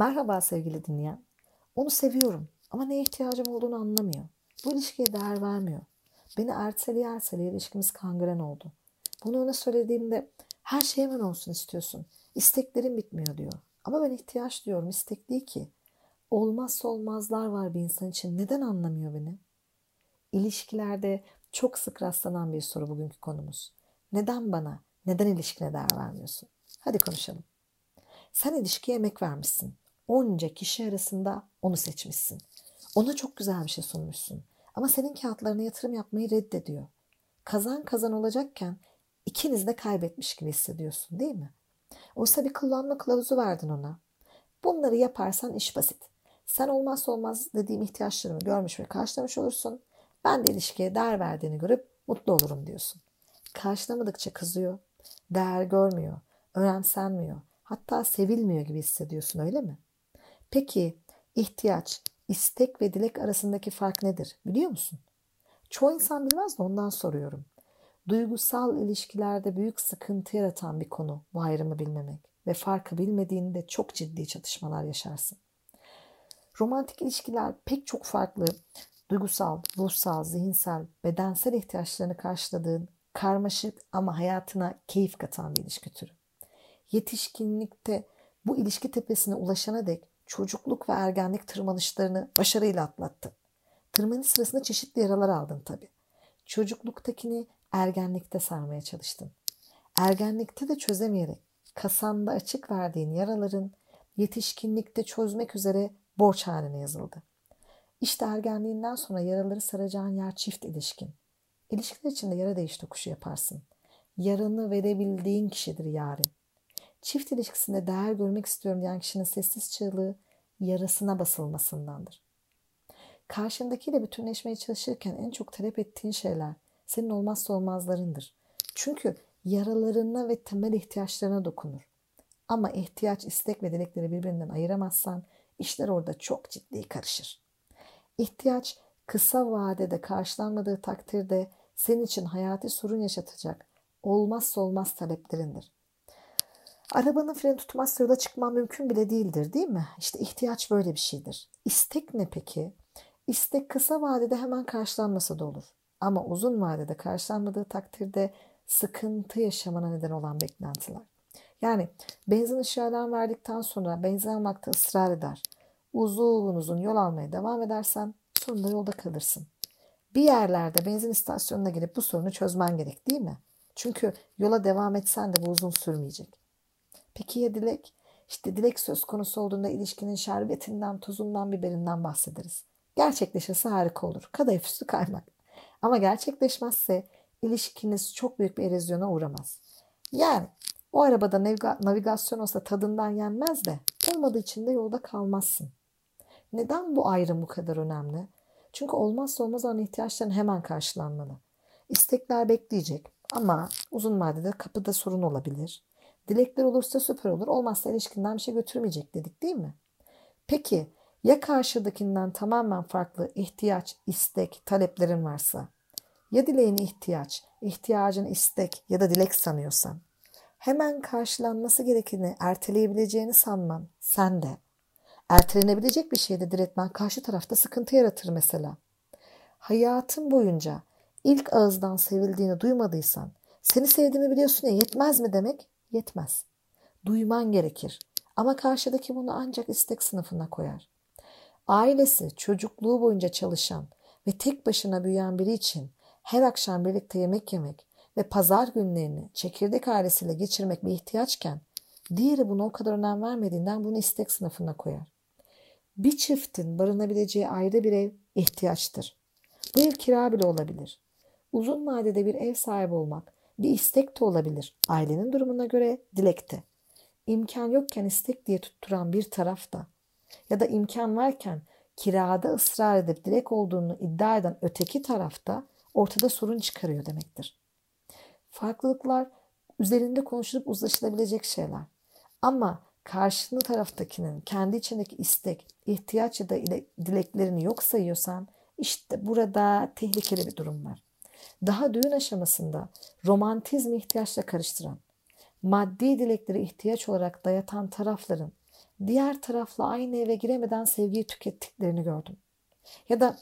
Merhaba sevgili dinleyen. Onu seviyorum ama neye ihtiyacım olduğunu anlamıyor. Bu ilişkiye değer vermiyor. Beni erteleye erteleye ilişkimiz kangren oldu. Bunu ona söylediğimde her şey hemen olsun istiyorsun. İsteklerin bitmiyor diyor. Ama ben ihtiyaç diyorum, istek değil ki. Olmazsa olmazlar var bir insan için. Neden anlamıyor beni? İlişkilerde çok sık rastlanan bir soru bugünkü konumuz. Neden bana, neden ilişkine değer vermiyorsun? Hadi konuşalım. Sen ilişkiye emek vermişsin. Onca kişi arasında onu seçmişsin. Ona çok güzel bir şey sunmuşsun. Ama senin kağıtlarına yatırım yapmayı reddediyor. Kazan kazan olacakken ikiniz de kaybetmiş gibi hissediyorsun değil mi? Oysa bir kullanma kılavuzu verdin ona. Bunları yaparsan iş basit. Sen olmazsa olmaz dediğim ihtiyaçlarımı görmüş ve karşılamış olursun. Ben de ilişkiye değer verdiğini görüp mutlu olurum diyorsun. Karşılamadıkça kızıyor, değer görmüyor, önemsenmiyor, hatta sevilmiyor gibi hissediyorsun öyle mi? Peki ihtiyaç, istek ve dilek arasındaki fark nedir biliyor musun? Çoğu insan bilmez de ondan soruyorum. Duygusal ilişkilerde büyük sıkıntı yaratan bir konu bu ayrımı bilmemek ve farkı bilmediğinde çok ciddi çatışmalar yaşarsın. Romantik ilişkiler pek çok farklı duygusal, ruhsal, zihinsel, bedensel ihtiyaçlarını karşıladığın karmaşık ama hayatına keyif katan bir ilişki türü. Yetişkinlikte bu ilişki tepesine ulaşana dek çocukluk ve ergenlik tırmanışlarını başarıyla atlattın. Tırmanış sırasında çeşitli yaralar aldın tabii. Çocukluktakini ergenlikte sarmaya çalıştın. Ergenlikte de çözemeyerek kasanda açık verdiğin yaraların yetişkinlikte çözmek üzere borç haline yazıldı. İşte ergenliğinden sonra yaraları saracağın yer çift ilişkin. İlişkiler içinde yara değiş tokuşu yaparsın. Yaranı verebildiğin kişidir yarın. Çift ilişkisinde değer görmek istiyorum diyen kişinin sessiz çığlığı yarasına basılmasındandır. Karşındakiyle bütünleşmeye çalışırken en çok talep ettiğin şeyler senin olmazsa olmazlarındır. Çünkü yaralarına ve temel ihtiyaçlarına dokunur. Ama ihtiyaç, istek ve dilekleri birbirinden ayıramazsan işler orada çok ciddi karışır. İhtiyaç kısa vadede karşılanmadığı takdirde senin için hayati sorun yaşatacak olmazsa olmaz taleplerindir. Arabanın freni tutmazsa yola çıkman mümkün bile değildir değil mi? İşte ihtiyaç böyle bir şeydir. İstek ne peki? İstek kısa vadede hemen karşılanmasa da olur. Ama uzun vadede karşılanmadığı takdirde sıkıntı yaşamana neden olan beklentiler. Yani benzin ışığı verdikten sonra benzin almakta ısrar eder. Uzun uzun yol almaya devam edersen sonunda yolda kalırsın. Bir yerlerde benzin istasyonuna girip bu sorunu çözmen gerek değil mi? Çünkü yola devam etsen de bu uzun sürmeyecek. Peki ya dilek? İşte dilek söz konusu olduğunda ilişkinin şerbetinden, tozundan, biberinden bahsederiz. Gerçekleşirse harika olur. Kadayıf üstü kaymak. Ama gerçekleşmezse ilişkiniz çok büyük bir erozyona uğramaz. Yani o arabada navigasyon olsa tadından yenmez de olmadığı için de yolda kalmazsın. Neden bu ayrım bu kadar önemli? Çünkü olmazsa olmaz olan ihtiyaçların hemen karşılanmalı. İstekler bekleyecek ama uzun vadede kapıda sorun olabilir. Dilekler olursa süper olur. Olmazsa ilişkinden bir şey götürmeyecek dedik değil mi? Peki ya karşıdakinden tamamen farklı ihtiyaç, istek, taleplerin varsa? Ya dileğini ihtiyaç, ihtiyacını istek ya da dilek sanıyorsan? Hemen karşılanması gerekeni erteleyebileceğini sanman sen de. Ertelenebilecek bir şeyde diretmen karşı tarafta sıkıntı yaratır mesela. Hayatın boyunca ilk ağızdan sevildiğini duymadıysan, seni sevdiğimi biliyorsun ya yetmez mi demek? Yetmez. Duyman gerekir. Ama karşıdaki bunu ancak istek sınıfına koyar. Ailesi çocukluğu boyunca çalışan ve tek başına büyüyen biri için her akşam birlikte yemek yemek ve pazar günlerini çekirdek ailesiyle geçirmek bir ihtiyaçken diğeri buna o kadar önem vermediğinden bunu istek sınıfına koyar. Bir çiftin barınabileceği ayrı bir ev ihtiyaçtır. Bu ev kira bile olabilir. Uzun vadede bir ev sahibi olmak bir istek de olabilir. Ailenin durumuna göre dilekte. İmkan yokken istek diye tutturan bir taraf da ya da imkan varken kirada ısrar edip dilek olduğunu iddia eden öteki tarafta ortada sorun çıkarıyor demektir. Farklılıklar üzerinde konuşulup uzlaşılabilecek şeyler. Ama karşını taraftakinin kendi içindeki istek, ihtiyaç ya da dileklerini yok sayıyorsan işte burada tehlikeli bir durum var. Daha düğün aşamasında romantizmi ihtiyaçla karıştıran, maddi dilekleri ihtiyaç olarak dayatan tarafların diğer tarafla aynı eve giremeden sevgiyi tükettiklerini gördüm. Ya da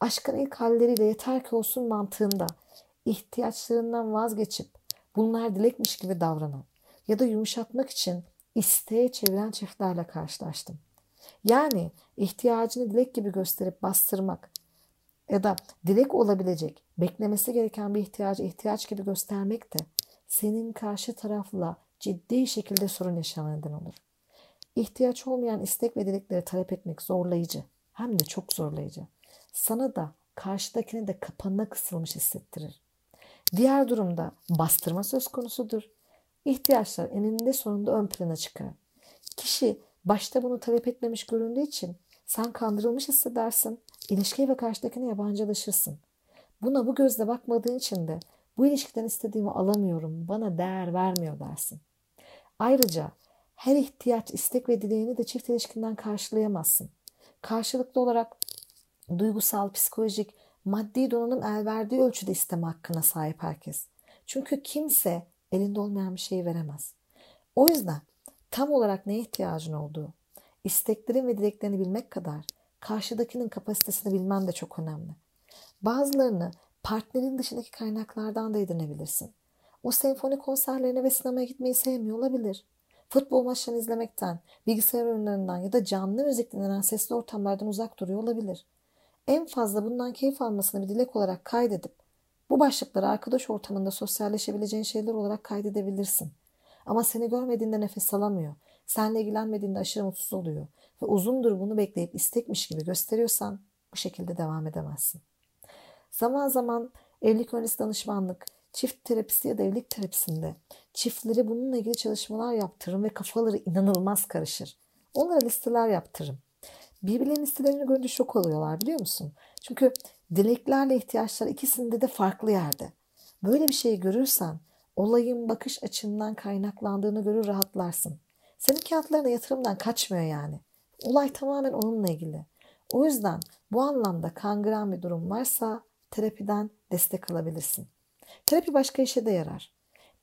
aşkın ilk halleriyle yeter ki olsun mantığında ihtiyaçlarından vazgeçip bunlar dilekmiş gibi davranan ya da yumuşatmak için isteğe çeviren çiftlerle karşılaştım. Yani ihtiyacını dilek gibi gösterip bastırmak ya da dilek olabilecek, beklemesi gereken bir ihtiyacı ihtiyaç gibi göstermek de senin karşı tarafla ciddi şekilde sorun yaşamana neden olur. İhtiyaç olmayan istek ve dilekleri talep etmek zorlayıcı. Hem de çok zorlayıcı. Sana da karşıdakine de kapanına kısılmış hissettirir. Diğer durumda bastırma söz konusudur. İhtiyaçlar eninde sonunda ön plana çıkar. Kişi başta bunu talep etmemiş göründüğü için sen kandırılmış hissedersin. İlişkiye ve karşıdakine yabancılaşırsın. Buna bu gözle bakmadığın için de bu ilişkiden istediğimi alamıyorum, bana değer vermiyor dersin. Ayrıca her ihtiyaç, istek ve dileğini de çift ilişkinden karşılayamazsın. Karşılıklı olarak duygusal, psikolojik, maddi donanım el verdiği ölçüde isteme hakkına sahip herkes. Çünkü kimse elinde olmayan bir şeyi veremez. O yüzden tam olarak neye ihtiyacın olduğu, isteklerin ve dileklerini bilmek kadar karşıdakinin kapasitesini bilmen de çok önemli. Bazılarını partnerin dışındaki kaynaklardan da edinebilirsin. O senfoni konserlerine ve sinemaya gitmeyi sevmiyor olabilir. Futbol maçlarını izlemekten, bilgisayar oyunlarından ya da canlı müzik dinlenen sesli ortamlardan uzak duruyor olabilir. En fazla bundan keyif almasını bir dilek olarak kaydedip bu başlıkları arkadaş ortamında sosyalleşebileceğin şeyler olarak kaydedebilirsin. Ama seni görmediğinde nefes alamıyor. Seninle ilgilenmediğinde aşırı mutsuz oluyor. Ve uzundur bunu bekleyip istekmiş gibi gösteriyorsan bu şekilde devam edemezsin. Zaman zaman evlilik öncesi danışmanlık, çift terapisi ya da evlilik terapisinde çiftleri bununla ilgili çalışmalar yaptırırım ve kafaları inanılmaz karışır. Onlara listeler yaptırırım. Birbirlerinin listelerini görünce şok oluyorlar biliyor musun? Çünkü dileklerle ihtiyaçlar ikisinde de farklı yerde. Böyle bir şeyi görürsen olayın bakış açından kaynaklandığını görür rahatlarsın. Senin kağıtlarına yatırımdan kaçmıyor yani. Olay tamamen onunla ilgili. O yüzden bu anlamda kangren bir durum varsa terapiden destek alabilirsin. Terapi başka işe de yarar.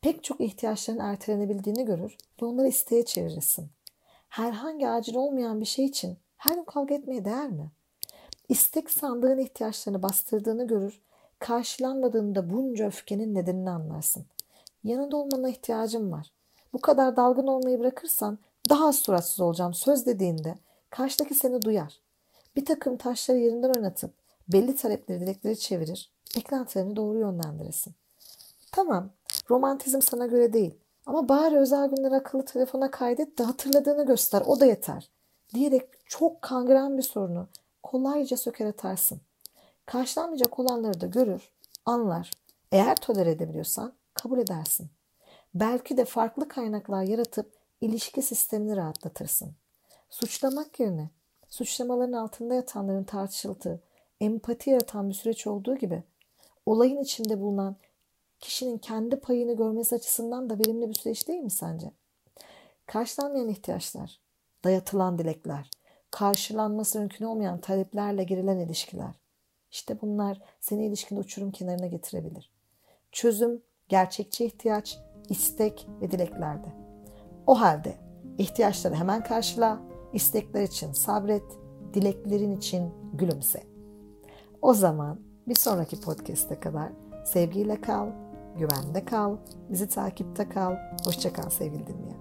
Pek çok ihtiyaçların ertelenebildiğini görür ve onları isteğe çevirirsin. Herhangi acil olmayan bir şey için her gün kavga etmeye değer mi? İstek sandığın ihtiyaçlarını bastırdığını görür, karşılanmadığında bunca öfkenin nedenini anlarsın. Yanında olmana ihtiyacım var. Bu kadar dalgın olmayı bırakırsan daha az suratsız olacağım söz dediğinde karşıdaki seni duyar. Bir takım taşları yerinden oynatıp belli talepleri dilekleri çevirir, beklentilerini doğru yönlendiresin. Tamam, romantizm sana göre değil ama bari özel günler akıllı telefona kaydet de hatırladığını göster, o da yeter. Diyerek çok kangren bir sorunu kolayca söker atarsın. Karşılanmayacak olanları da görür, anlar. Eğer tolere edebiliyorsan kabul edersin. Belki de farklı kaynaklar yaratıp ilişki sistemini rahatlatırsın. Suçlamak yerine suçlamaların altında yatanların tartışıldığı, empati yaratan bir süreç olduğu gibi olayın içinde bulunan kişinin kendi payını görmesi açısından da verimli bir süreç değil mi sence? Karşılanmayan ihtiyaçlar, dayatılan dilekler, karşılanması mümkün olmayan taleplerle girilen ilişkiler. İşte bunlar seni ilişkinde uçurum kenarına getirebilir. Çözüm, gerçekçi ihtiyaç, istek ve dileklerde. O halde ihtiyaçları hemen karşıla, istekler için sabret, dileklerin için gülümse. O zaman bir sonraki podcast'e kadar sevgiyle kal, güvende kal, bizi takipte kal. Hoşçakal sevgili dinleyen.